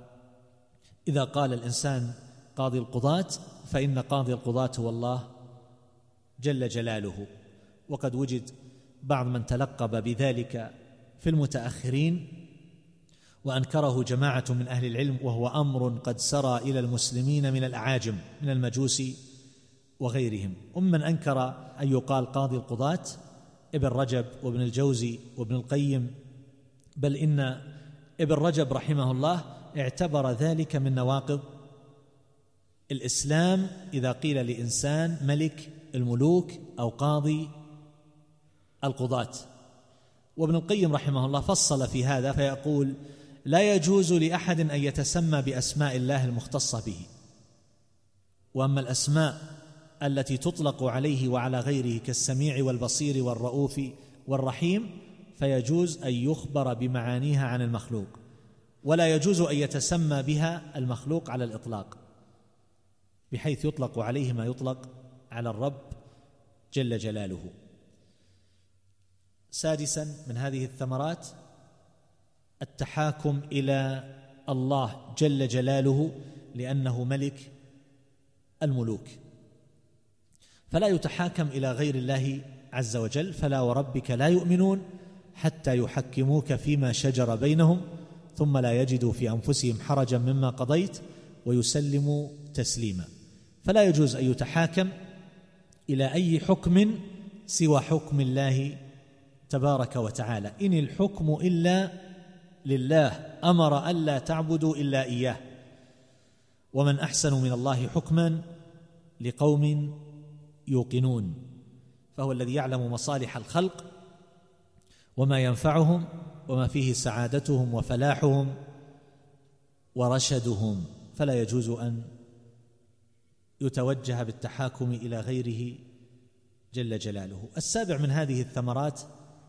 قال الإنسان قاضي القضاة فإن قاضي القضاة هو الله جل جلاله. وقد وجد بعض من تلقب بذلك في المتأخرين وأنكره جماعة من أهل العلم وهو أمر قد سرى إلى المسلمين من الأعاجم من المجوس وغيرهم. ومن أنكر أن يقال قاضي القضاة ابن رجب وابن الجوزي وابن القيم بل إن ابن رجب رحمه الله اعتبر ذلك من نواقض الإسلام إذا قيل لإنسان ملك الملوك أو قاضي القضاة. وابن القيم رحمه الله فصل في هذا فيقول لا يجوز لأحد أن يتسمى بأسماء الله المختصة به. وأما الأسماء التي تطلق عليه وعلى غيره كالسميع والبصير والرؤوف والرحيم فيجوز أن يخبر بمعانيها عن المخلوق. ولا يجوز أن يتسمى بها المخلوق على الإطلاق. بحيث يطلق عليه ما يطلق على الرب جل جلاله. سادسا من هذه الثمرات التحاكم إلى الله جل جلاله لأنه ملك الملوك. فلا يتحاكم إلى غير الله عز وجل فلا وربك لا يؤمنون حتى يحكموك فيما شجر بينهم ثم لا يجدوا في أنفسهم حرجا مما قضيت ويسلموا تسليما. فلا يجوز أن يتحاكم إلى أي حكم سوى حكم الله تبارك وتعالى. إن الحكم إلا لله أمر الا تعبدوا إلا إياه. ومن أحسن من الله حكما لقوم يوقنون. فهو الذي يعلم مصالح الخلق وما ينفعهم وما فيه سعادتهم وفلاحهم ورشدهم. فلا يجوز أن يتوجه بالتحاكم إلى غيره جل جلاله. السابع من هذه الثمرات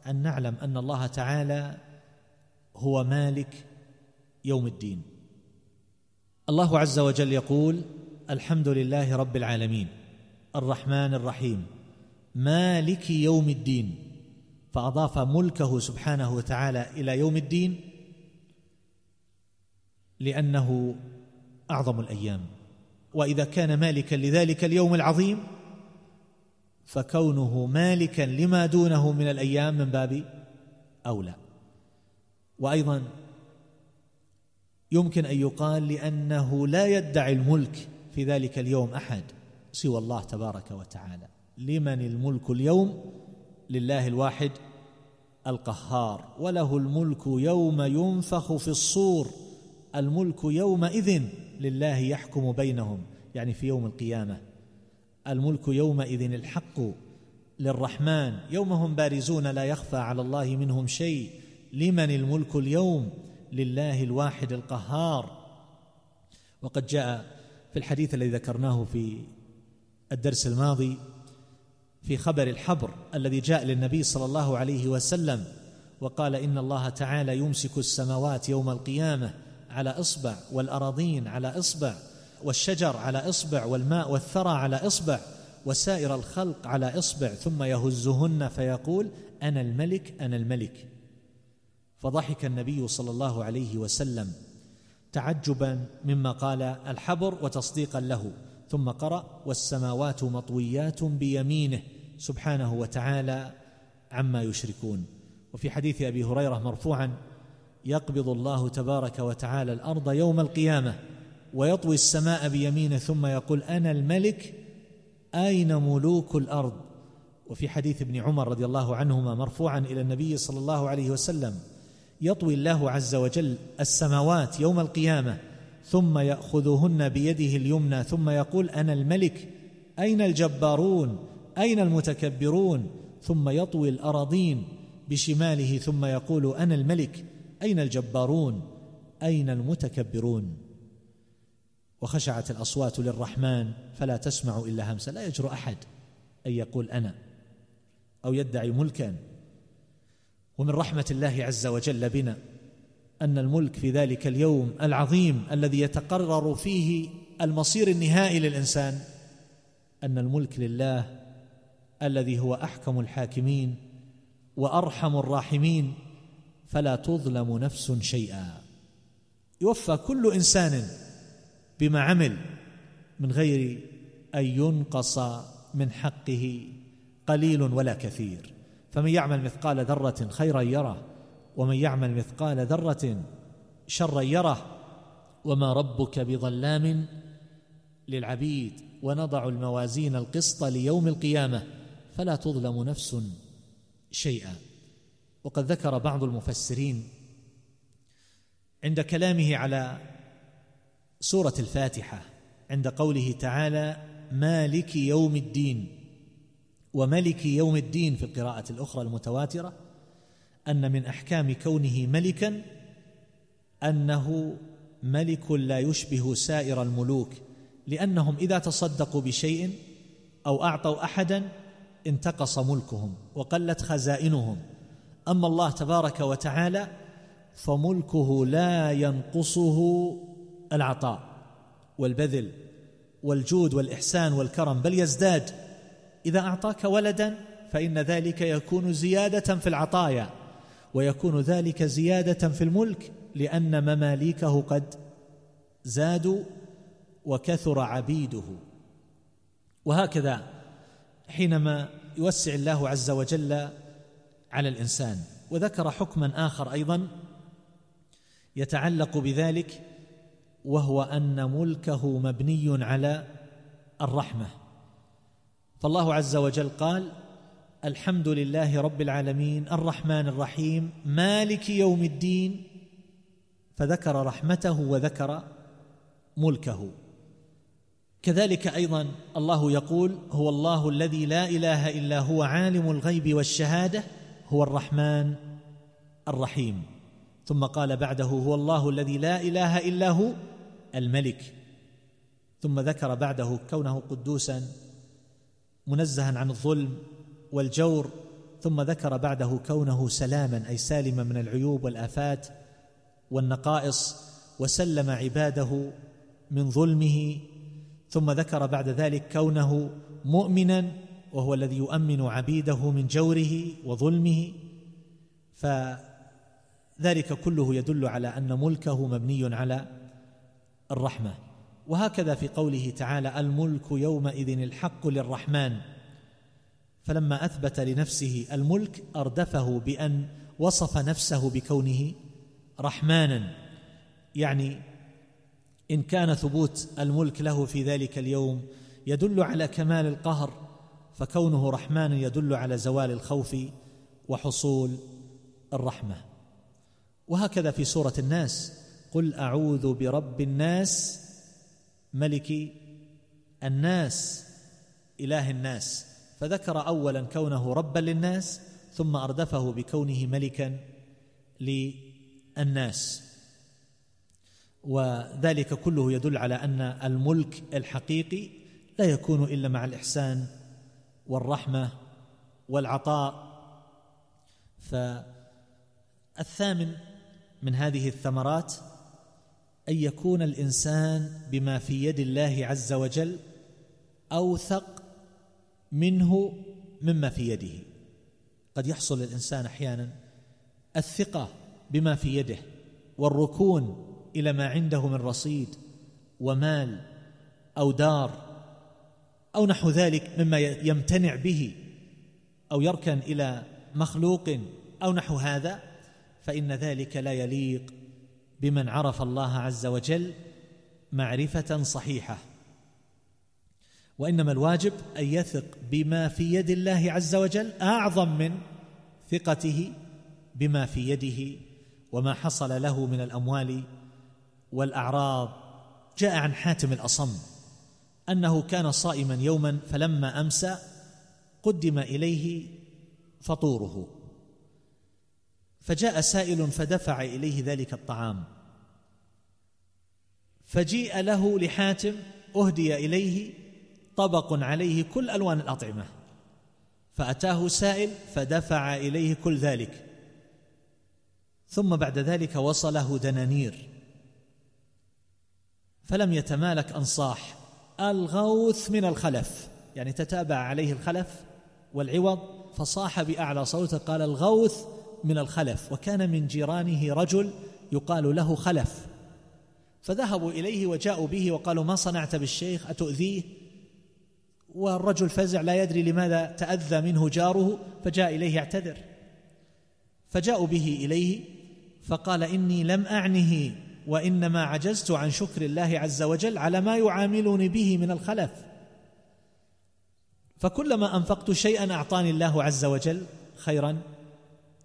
أن نعلم أن الله تعالى هو مالك يوم الدين. الله عز وجل يقول الحمد لله رب العالمين الرحمن الرحيم مالك يوم الدين. فأضاف ملكه سبحانه وتعالى إلى يوم الدين لأنه أعظم الأيام. وإذا كان مالكا لذلك اليوم العظيم فكونه مالكا لما دونه من الأيام من باب أولى. وأيضا يمكن أن يقال لأنه لا يدعي الملك في ذلك اليوم أحد سوى الله تبارك وتعالى. لمن الملك اليوم؟ لله الواحد القهار. وله الملك يوم ينفخ في الصور. الملك يومئذ لله يحكم بينهم يعني في يوم القيامة. الملك يومئذ الحق للرحمن. يوم هم بارزون لا يخفى على الله منهم شيء. لمن الملك اليوم؟ لله الواحد القهار. وقد جاء في الحديث الذي ذكرناه في الدرس الماضي في خبر الحبر الذي جاء للنبي صلى الله عليه وسلم وقال إن الله تعالى يمسك السماوات يوم القيامة على إصبع والأراضين على إصبع والشجر على إصبع والماء والثرى على إصبع وسائر الخلق على إصبع ثم يهزهن فيقول أنا الملك أنا الملك. فضحك النبي صلى الله عليه وسلم تعجبا مما قال الحبر وتصديقا له. ثم قرأ والسماوات مطويات بيمينه سبحانه وتعالى عما يشركون. وفي حديث أبي هريرة مرفوعا يقبض الله تبارك وتعالى الأرض يوم القيامة ويطوي السماء بيمينه ثم يقول أنا الملك أين ملوك الأرض؟ وفي حديث ابن عمر رضي الله عنهما مرفوعا إلى النبي صلى الله عليه وسلم يطوي الله عز وجل السماوات يوم القيامة ثم يأخذهن بيده اليمنى ثم يقول أنا الملك أين الجبارون؟ أين المتكبرون؟ ثم يطوي الأراضين بشماله ثم يقول أنا الملك أين الجبارون؟ أين المتكبرون؟ وخشعت الأصوات للرحمن فلا تسمع إلا همسا لا يجرؤ أحد أن يقول أنا أو يدعي ملكا. ومن رحمة الله عز وجل بنا أن الملك في ذلك اليوم العظيم الذي يتقرر فيه المصير النهائي للإنسان أن الملك لله الذي هو أحكم الحاكمين وأرحم الراحمين فلا تظلم نفس شيئا. يوفى كل إنسان بما عمل من غير أن ينقص من حقه قليل ولا كثير. فمن يعمل مثقال ذرة خيرا يره ومن يعمل مثقال ذرة شرا يره. وما ربك بظلام للعبيد ونضع الموازين القسط ليوم القيامة. فلا تظلم نفس شيئا. وقد ذكر بعض المفسرين عند كلامه على سورة الفاتحة عند قوله تعالى مالك يوم الدين وملك يوم الدين في القراءة الأخرى المتواترة أن من أحكام كونه ملكا أنه ملك لا يشبه سائر الملوك لأنهم إذا تصدقوا بشيء أو أعطوا أحدا انتقص ملكهم وقلت خزائنهم أما الله تبارك وتعالى فملكه لا ينقصه العطاء والبذل والجود والإحسان والكرم بل يزداد. إذا أعطاك ولدا فإن ذلك يكون زيادة في العطايا ويكون ذلك زيادة في الملك لأن مماليكه قد زادوا وكثر عبيده. وهكذا حينما يوسع الله عز وجل على الإنسان وذكر حكما آخر أيضا يتعلق بذلك وهو أن ملكه مبني على الرحمة. فالله عز وجل قال الحمد لله رب العالمين الرحمن الرحيم مالك يوم الدين. فذكر رحمته وذكر ملكه. كذلك أيضا الله يقول هو الله الذي لا إله إلا هو عالم الغيب والشهادة. هو الرحمن الرحيم. ثم قال بعده هو الله الذي لا إله إلا هو الملك. ثم ذكر بعده كونه قدوسا منزها عن الظلم والجور. ثم ذكر بعده كونه سلاما أي سالما من العيوب والآفات والنقائص وسلم عباده من ظلمه. ثم ذكر بعد ذلك كونه مؤمنا وهو الذي يؤمن عبيده من جوره وظلمه فذلك كله يدل على أن ملكه مبني على الرحمة. وهكذا في قوله تعالى الملك يومئذ الحق للرحمن فلما أثبت لنفسه الملك أردفه بأن وصف نفسه بكونه رحمانا. يعني إن كان ثبوت الملك له في ذلك اليوم يدل على كمال القهر فكونه رحمانا يدل على زوال الخوف وحصول الرحمة. وهكذا في سورة الناس قل أعوذ برب الناس ملك الناس إله الناس. فذكر اولا كونه ربا للناس ثم أردفه بكونه ملكا للناس. وذلك كله يدل على أن الملك الحقيقي لا يكون إلا مع الإحسان والرحمة والعطاء. فالثامن من هذه الثمرات أن يكون الإنسان بما في يد الله عز وجل أوثق منه مما في يده. قد يحصل للانسان أحيانا الثقة بما في يده والركون إلى ما عنده من رصيد ومال أو دار أو نحو ذلك مما يمتنع به أو يركن إلى مخلوق أو نحو هذا فإن ذلك لا يليق بمن عرف الله عز وجل معرفة صحيحة. وإنما الواجب أن يثق بما في يد الله عز وجل أعظم من ثقته بما في يده وما حصل له من الأموال والأعراض. جاء عن حاتم الأصم أنه كان صائما يوما فلما أمسى قدم إليه فطوره. فجاء سائل فدفع إليه ذلك الطعام. فجيء له لحاتم أهدي إليه طبق عليه كل ألوان الأطعمة. فأتاه سائل فدفع إليه كل ذلك. ثم بعد ذلك وصله دنانير. فلم يتمالك ان صاح الغوث من الخلف. يعني تتابع عليه الخلف والعوض فصاح بأعلى صوته قال الغوث من الخلف. وكان من جيرانه رجل يقال له خلف. فذهبوا إليه وجاءوا به وقالوا ما صنعت بالشيخ؟ أتؤذيه؟ والرجل فزع لا يدري لماذا تأذى منه جاره؟ فجاء إليه يعتذر. فجاءوا به إليه فقال إني لم أعنه. وإنما عجزت عن شكر الله عز وجل على ما يعاملني به من الخلف. فكلما أنفقت شيئا أعطاني الله عز وجل خيرا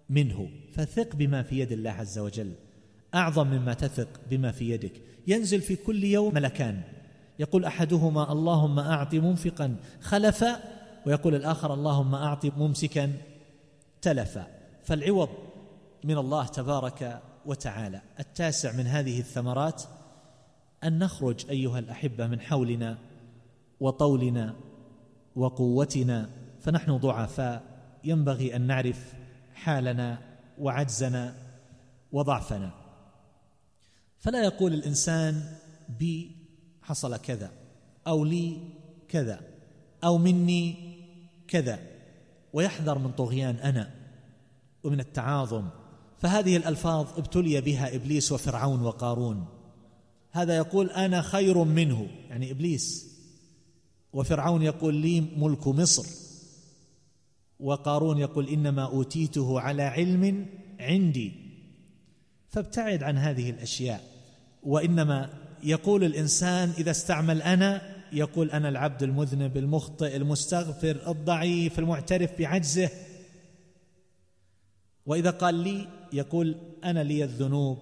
منه. فثق بما في يد الله عز وجل. أعظم مما تثق بما في يدك. ينزل في كل يوم ملكان. يقول أحدهما اللهم أعط منفقا خلفا ويقول الآخر اللهم أعط ممسكا تلفا. فالعوض من الله تبارك وتعالى. التاسع من هذه الثمرات أن نخرج أيها الأحبة من حولنا وطولنا وقوتنا فنحن ضعفاء. ينبغي أن نعرف حالنا وعجزنا وضعفنا. فلا يقول الإنسان بي حصل كذا أو لي كذا أو مني كذا ويحذر من طغيان أنا ومن التعاظم فهذه الألفاظ ابتلي بها إبليس وفرعون وقارون. هذا يقول أنا خير منه يعني إبليس. وفرعون يقول لي ملك مصر. وقارون يقول إنما أوتيته على علم عندي. فابتعد عن هذه الأشياء. وإنما يقول الإنسان إذا استعمل أنا يقول أنا العبد المذنب المخطئ المستغفر الضعيف المعترف بعجزه. وإذا قال لي يقول أنا لي الذنوب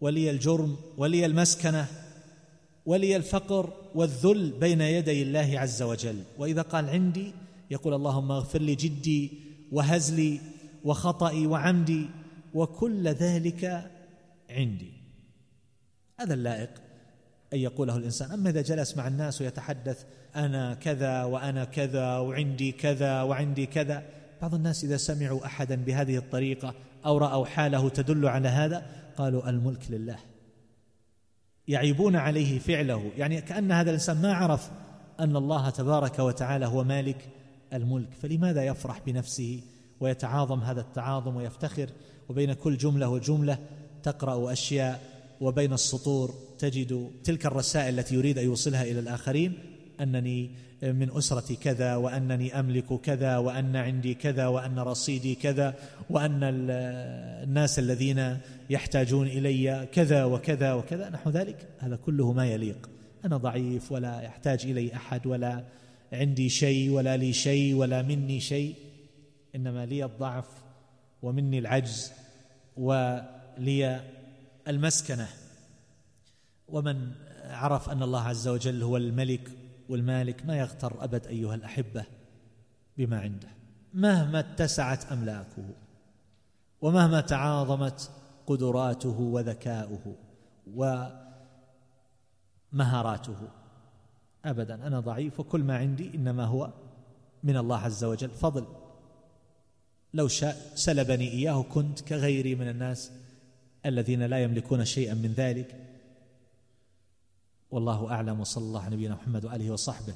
ولي الجرم ولي المسكنة ولي الفقر والذل بين يدي الله عز وجل. وإذا قال عندي يقول اللهم اغفر لي جدي وهزلي وخطئي وعمدي وكل ذلك عندي. هذا اللائق أن يقوله الإنسان. أما إذا جلس مع الناس ويتحدث أنا كذا وأنا كذا وعندي كذا وعندي كذا بعض الناس إذا سمعوا أحدا بهذه الطريقة أو رأوا حاله تدل على هذا؟ قالوا الملك لله. يعيبون عليه فعله. يعني كأن هذا الإنسان ما عرف أن الله تبارك وتعالى هو مالك الملك. فلماذا يفرح بنفسه ويتعاظم هذا التعاظم ويفتخر؟ وبين كل جملة وجملة تقرأ أشياء وبين السطور تجد تلك الرسائل التي يريد أن يوصلها إلى الآخرين. أنني من أسرتي كذا وأنني أملك كذا وأن عندي كذا وأن رصيدي كذا وأن الناس الذين يحتاجون إلي كذا وكذا وكذا. نحو ذلك. هذا كله ما يليق. أنا ضعيف ولا يحتاج إلي أحد ولا عندي شيء ولا لي شيء ولا مني شيء. إنما لي الضعف ومني العجز ولي المسكنة. ومن عرف أن الله عز وجل هو الملك والمالك ما يغتر أبد أيها الأحبة بما عنده مهما اتسعت أملاكه ومهما تعاظمت قدراته وذكاؤه ومهاراته. أبدا أنا ضعيف وكل ما عندي إنما هو من الله عز وجل. فضل لو شاء سلبني إياه كنت كغيري من الناس الذين لا يملكون شيئا من ذلك. والله أعلم وصلى الله على نبينا محمد وآله وصحبه.